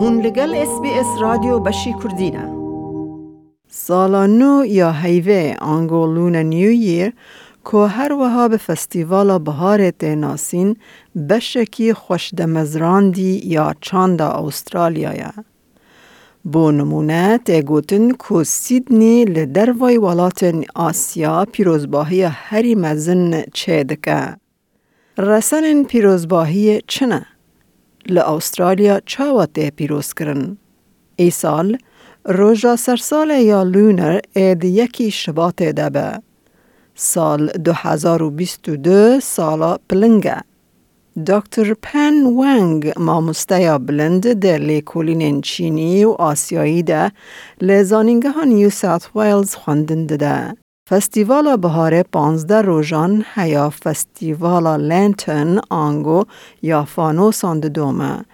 هون لگل اس بی اس رادیو بشی کردینه سالا نو یا هیوه آنگولون نیو یر که هر وها به فستیوال بهار ناسین بشکی خوش دمزراندی یا چاندا استرالیا یا. بو نمونه تگوتن که سیدنی لدروای ولات آسیا پیروزباهی هری مزن چه دکه. رسن پیروزباهی چنه؟ ل پیروز کرن. ای سال روژا سرسال یا لونر ئێد یکی شبات دەبە. سال 2022 سالا پلنگە. دکتر پەن ما مستیا بلند در لیکولین چینی و آسیایی ئاسیاییدا ها نیو نیوسات ویلز خواندن دەدە. فستیوال بهار پانزده روزان هیا فستیوال لنتن آنگو یا فانوسان دومه.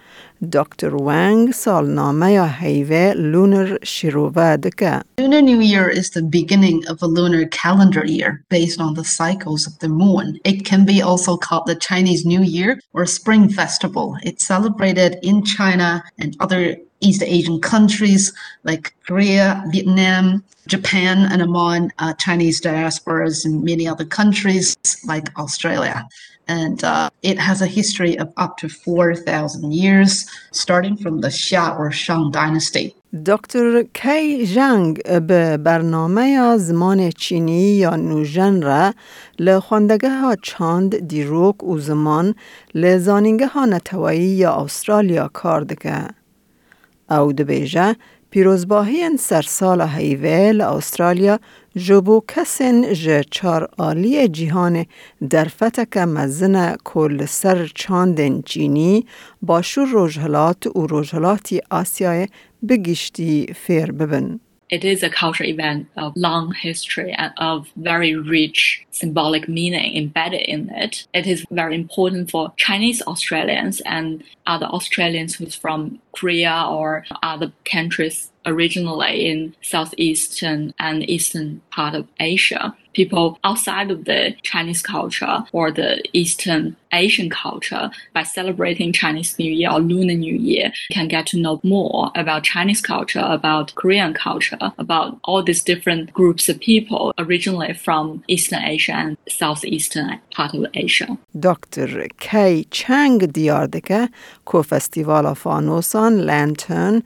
Dr. Wang salnamaya heive lunar shiruva deka. Lunar New Year is the beginning of a lunar calendar year based on the cycles of the moon. It can be also called the Chinese New Year or Spring Festival. It's celebrated in China and other East Asian countries like Korea, Vietnam, Japan, and among uh, Chinese diasporas in many other countries like Australia and uh, it has a history of up to 4,000 years, starting from the Xia or Shang dynasty. دکتر کی جنگ به برنامه زمان چینی یا نوژن را لخواندگه ها چاند دیروک و زمان لزانینگه ها نتوایی یا استرالیا کار دکه. او دبیجه پیروزباهی سرسال هیوه استرالیا جبو کسین ج چار آلی جیهان در فتک مزن کل سر چاندن چینی باشور روژهلات و روژهلاتی آسیای بگیشتی فیر ببن. It is a cultural event of long history and of very rich symbolic meaning embedded in it. It is very important for Chinese Australians and other Australians who's from Korea or other countries originally in southeastern and eastern part of Asia. People outside of the Chinese culture or the Eastern Asian culture by celebrating Chinese New Year or Lunar New Year can get to know more about Chinese culture, about Korean culture, about all these different groups of people originally from Eastern Asia and Southeastern part of Asia. Dr. Kay Chang دیاردکه کو فستیوال فانوسان لانترن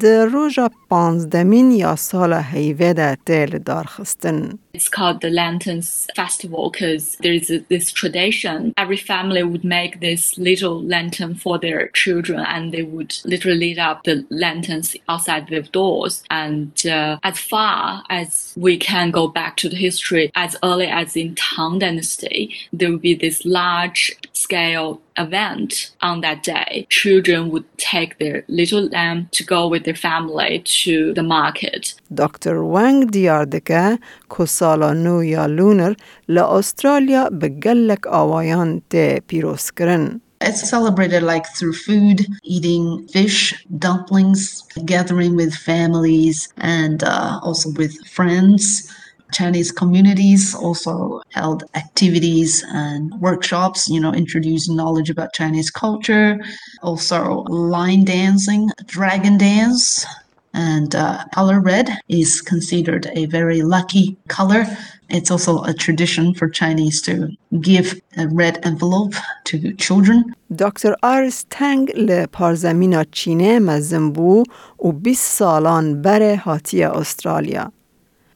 در روژا پانزدمین یا سال هیوه ده تیل دارخستن. It's called the Lanterns Festival because there is this tradition. Every family would make this little lantern for their children and they would literally light up the lanterns outside their doors. And uh, as far as we can go back to the history, as early as in Tang Dynasty, there would be this large scale event on that day. Children would take their little lamb to go with their family to the market. Dr. Wang دیاردکه که سالا نو یا لونر لأسترالیا بگلک آوایان ته پیروز کرن. It's celebrated like through food, eating fish, dumplings, gathering with families, and uh, also with friends. Chinese communities also held activities and workshops, you know, introducing knowledge about Chinese culture, also line dancing, dragon dance, and uh, color red is considered a very lucky color. It's also a tradition for Chinese to give a red envelope to children. دکتر آرس تنگ لپارزمینا چینه مزن بو و 20 سالان بره هاتی استرالیا.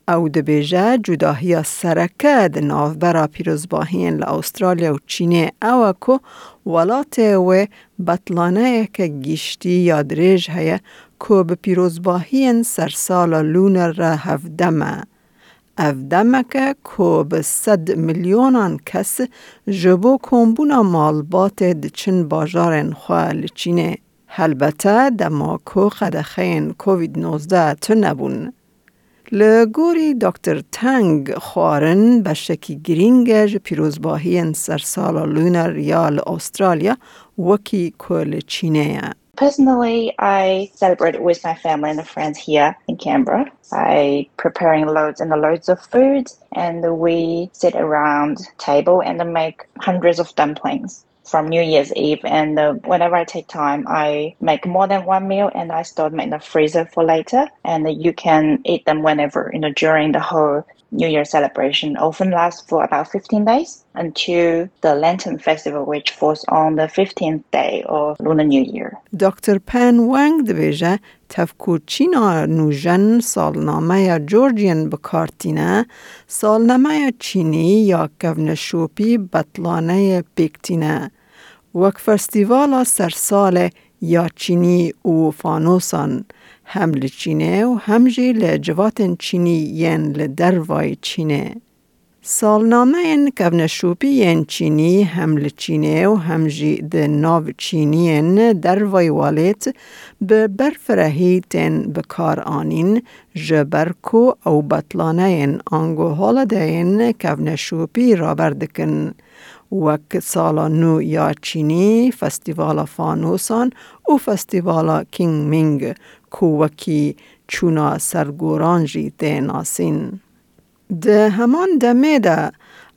او دبیجه جداهی سرکه د ناوبرا پیروزباهین لأسترالیا و چینه او که ولات و بطلانه که گیشتی یا دریج هیه که به پیروزباهین سرسال لونر را هفدمه. افدمه که به صد میلیونان کس جبو کمبونا مالبات دچن باجارن خواه لچینه. البته دما که خدخین کووید 19 تو نبون. لگوری دکتر تنگ خوارن به شکی گرینگج پیروزباهی سرسال لونر یا استرالیا وکی کل چینه Personally, I celebrate it with my family and friends here in Canberra by preparing loads and loads of food, and we sit around table and make hundreds of dumplings. from New Year's Eve. And uh, whenever I take time, I make more than one meal and I store them in the freezer for later. And you can eat them whenever, you know, during the whole New Year celebration often lasts for about 15 days until the Lantern Festival, which falls on the 15th day of Lunar New Year. دکتر پن ونگ دبیجه تفکو چینا نوژن سالنامه جورجین بکارتینه سالنامه چینی یا کونشوپی بطلانه پیکتینه وک فستیوالا سرسال یا چینی و فانوسان هم لچینه و هم جی لجوات چینی ین لدروای چینه. سالنامه این کونشوپی ین چینی هم لچینه و هم جی ده ناو چینی ین دروای والت به برفرهی تن بکار آنین جبرکو او بطلانه ین آنگو حال ده ین کونشوپی را بردکن. وک سالا نو یا چینی فستیوالا فانوسان و فستیوالا کینگ مینگ کووکی چونا سرگورانجی ده ناسین. ده همان دمه ده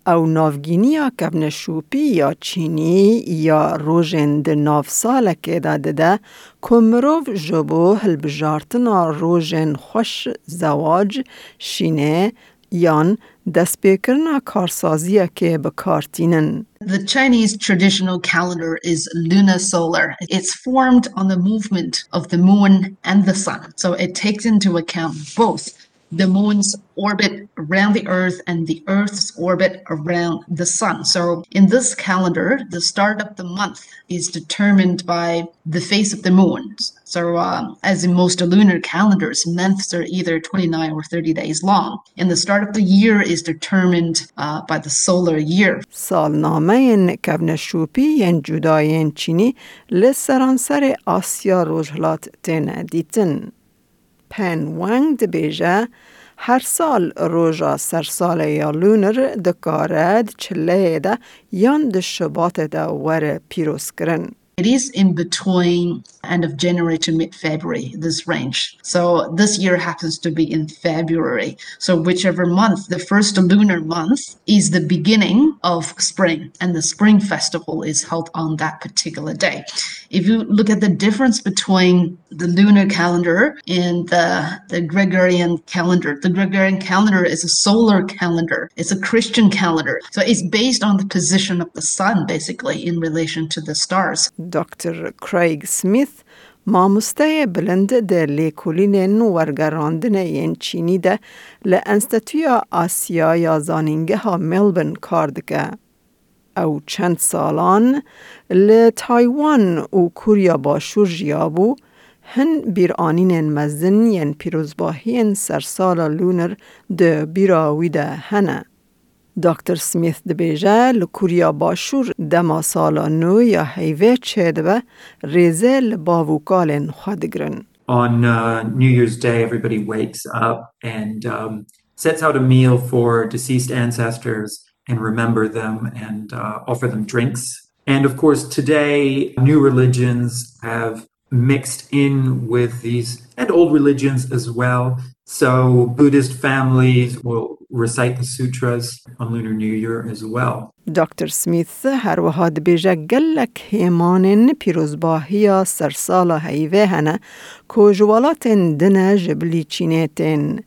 او نافگینیا کبنشوپی یا چینی یا روژن ده ناف ساله که داده ده کمروف جبو هلبجارتنا روژن خوش زواج شینه یان دستپیکرنا کارسازیه که بکارتینن. The Chinese traditional calendar is lunar solar. It's formed on the movement of the moon and the sun. So it takes into account both the moon's orbit around the earth and the earth's orbit around the sun. So in this calendar, the start of the month is determined by the phase of the moon. So uh, as in most lunar calendars, months are either 29 or 30 days long. And the start of the year is determined uh, by the solar year. سالنامه کونشوپی ین جداین چینی لسرانسر آسیا روژهلات تن دیتن. پن ونگ دبیجه هر سال روژا سرسال یا لونر دکارد چله ده یان دشبات ده ور پیروز کرن. It is in between end of January to mid February, this range. So this year happens to be in February. So whichever month, the first lunar month is the beginning of spring, and the spring festival is held on that particular day. If you look at the difference between the lunar calendar and the, the Gregorian calendar, the Gregorian calendar is a solar calendar, it's a Christian calendar. So it's based on the position of the sun, basically, in relation to the stars. دکتر کرایگ سمیث مامۆستایە بلند دە لێکولینێن و وەرگەڕاندنە یەنچینی دە لە ئەنستەتویا ئاسیا یازانینگەها مێلبن کار دکە. ئەو چەند ساڵان لە تایوان و کوریا باشور جیابو هن بیرانین بیرانینێن مزن ین پیروزباهی سرسال لونر ده بیراوی ده هنه. دکتر سمیث دبیجه لکوریا باشور دما سالا نو یا حیوه چه دبه ریزه لباوکالن خودگرن. On uh, New Year's Day, everybody wakes up and um, sets out a meal for deceased ancestors and remember them and uh, offer them drinks. And of course, today, new religions have mixed in with these and old religions as well. So Buddhist families will recite the sutras on Lunar New Year as well. دکتر سمیث هر وها دبیجه گلک هیمانن پیروزباهی سرسال هیوه هنه که جوالات دنه جبلی چینیتن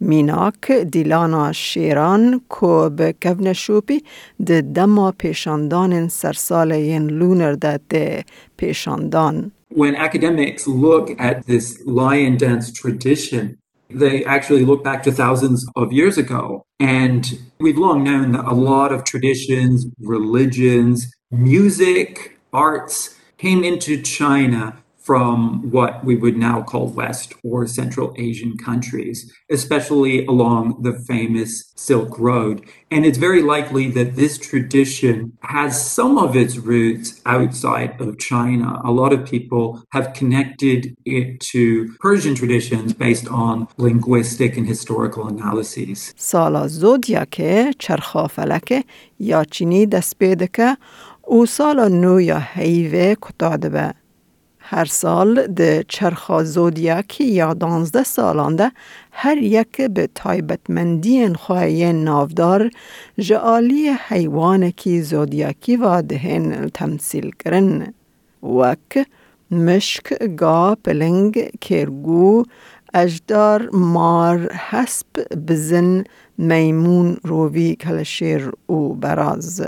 میناک دیلانا شیران که به کون شوپی ده دما پیشاندان سرسال ین لونر ده ده پیشاندان. When academics look at this lion dance tradition, They actually look back to thousands of years ago. And we've long known that a lot of traditions, religions, music, arts came into China from what we would now call West or Central Asian countries, especially along the famous Silk Road. And it's very likely that this tradition has some of its roots outside of China. A lot of people have connected it to Persian traditions based on linguistic and historical analyses. سالا زودیاکه چرخافلکه یا چینی دست پیدکه او سالا نو یا حیوه کتادبه هر سال ده چرخا زودیاکی یا دانزده سالانده هر یک به تایبتمندی خواهی نافدار جعالی حیوان کی زودیاکی و دهن تمثیل کرن. وک مشک گا پلنگ کرگو اجدار مار حسب بزن میمون روی کلشیر و براز.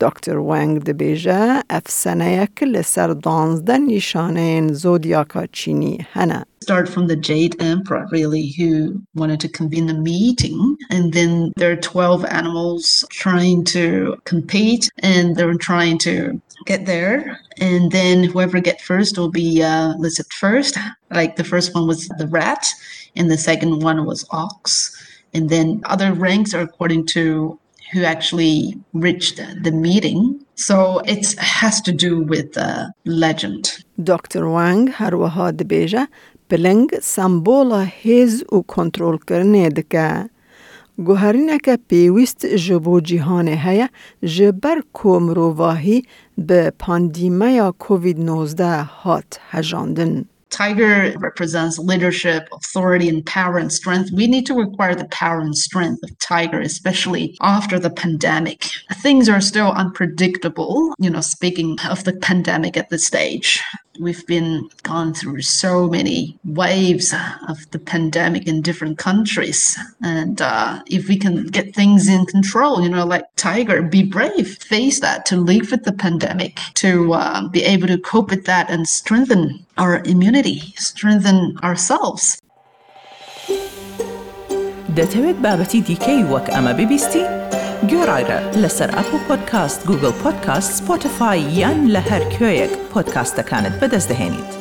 دکتر وانگ دبیجه افسانه یک لسر دانزده نشانه زودیاکا چینی هنه. Start from the Jade Emperor, really, who wanted to convene a meeting. And then there are 12 animals trying to compete and they're trying to get there. And then whoever get first will be uh, listed first. Like the first one was the rat, and the second one was ox. And then other ranks are according to who actually reached the meeting. So it has to do with the legend. Dr. Wang harwaha beja peleng sambola hêz û kontrol kontrolkirinê ka. Guherîneke pêwîst ji bo cîhanê heye ji ber ku be bi pandîmeya COVID-19 hat hejandin. Tiger represents leadership, authority, and power and strength. We need to require the power and strength of Tiger, especially after the pandemic. Things are still unpredictable, you know, speaking of the pandemic at this stage. We've been gone through so many waves of the pandemic in different countries. And uh, if we can get things in control, you know, like Tiger, be brave, face that, to live with the pandemic, to uh, be able to cope with that and strengthen our immunity, strengthen ourselves. دەتەوێت بابەتی دیکەی وەک ئەمە ببیستی؟ گۆڕایرە لەسەر ئەپ و پۆدکاست گوگل پۆدکاست سپۆتفاای یان لە هەر کوێیەک پۆدکاستەکانت بەدەست دەێنیت.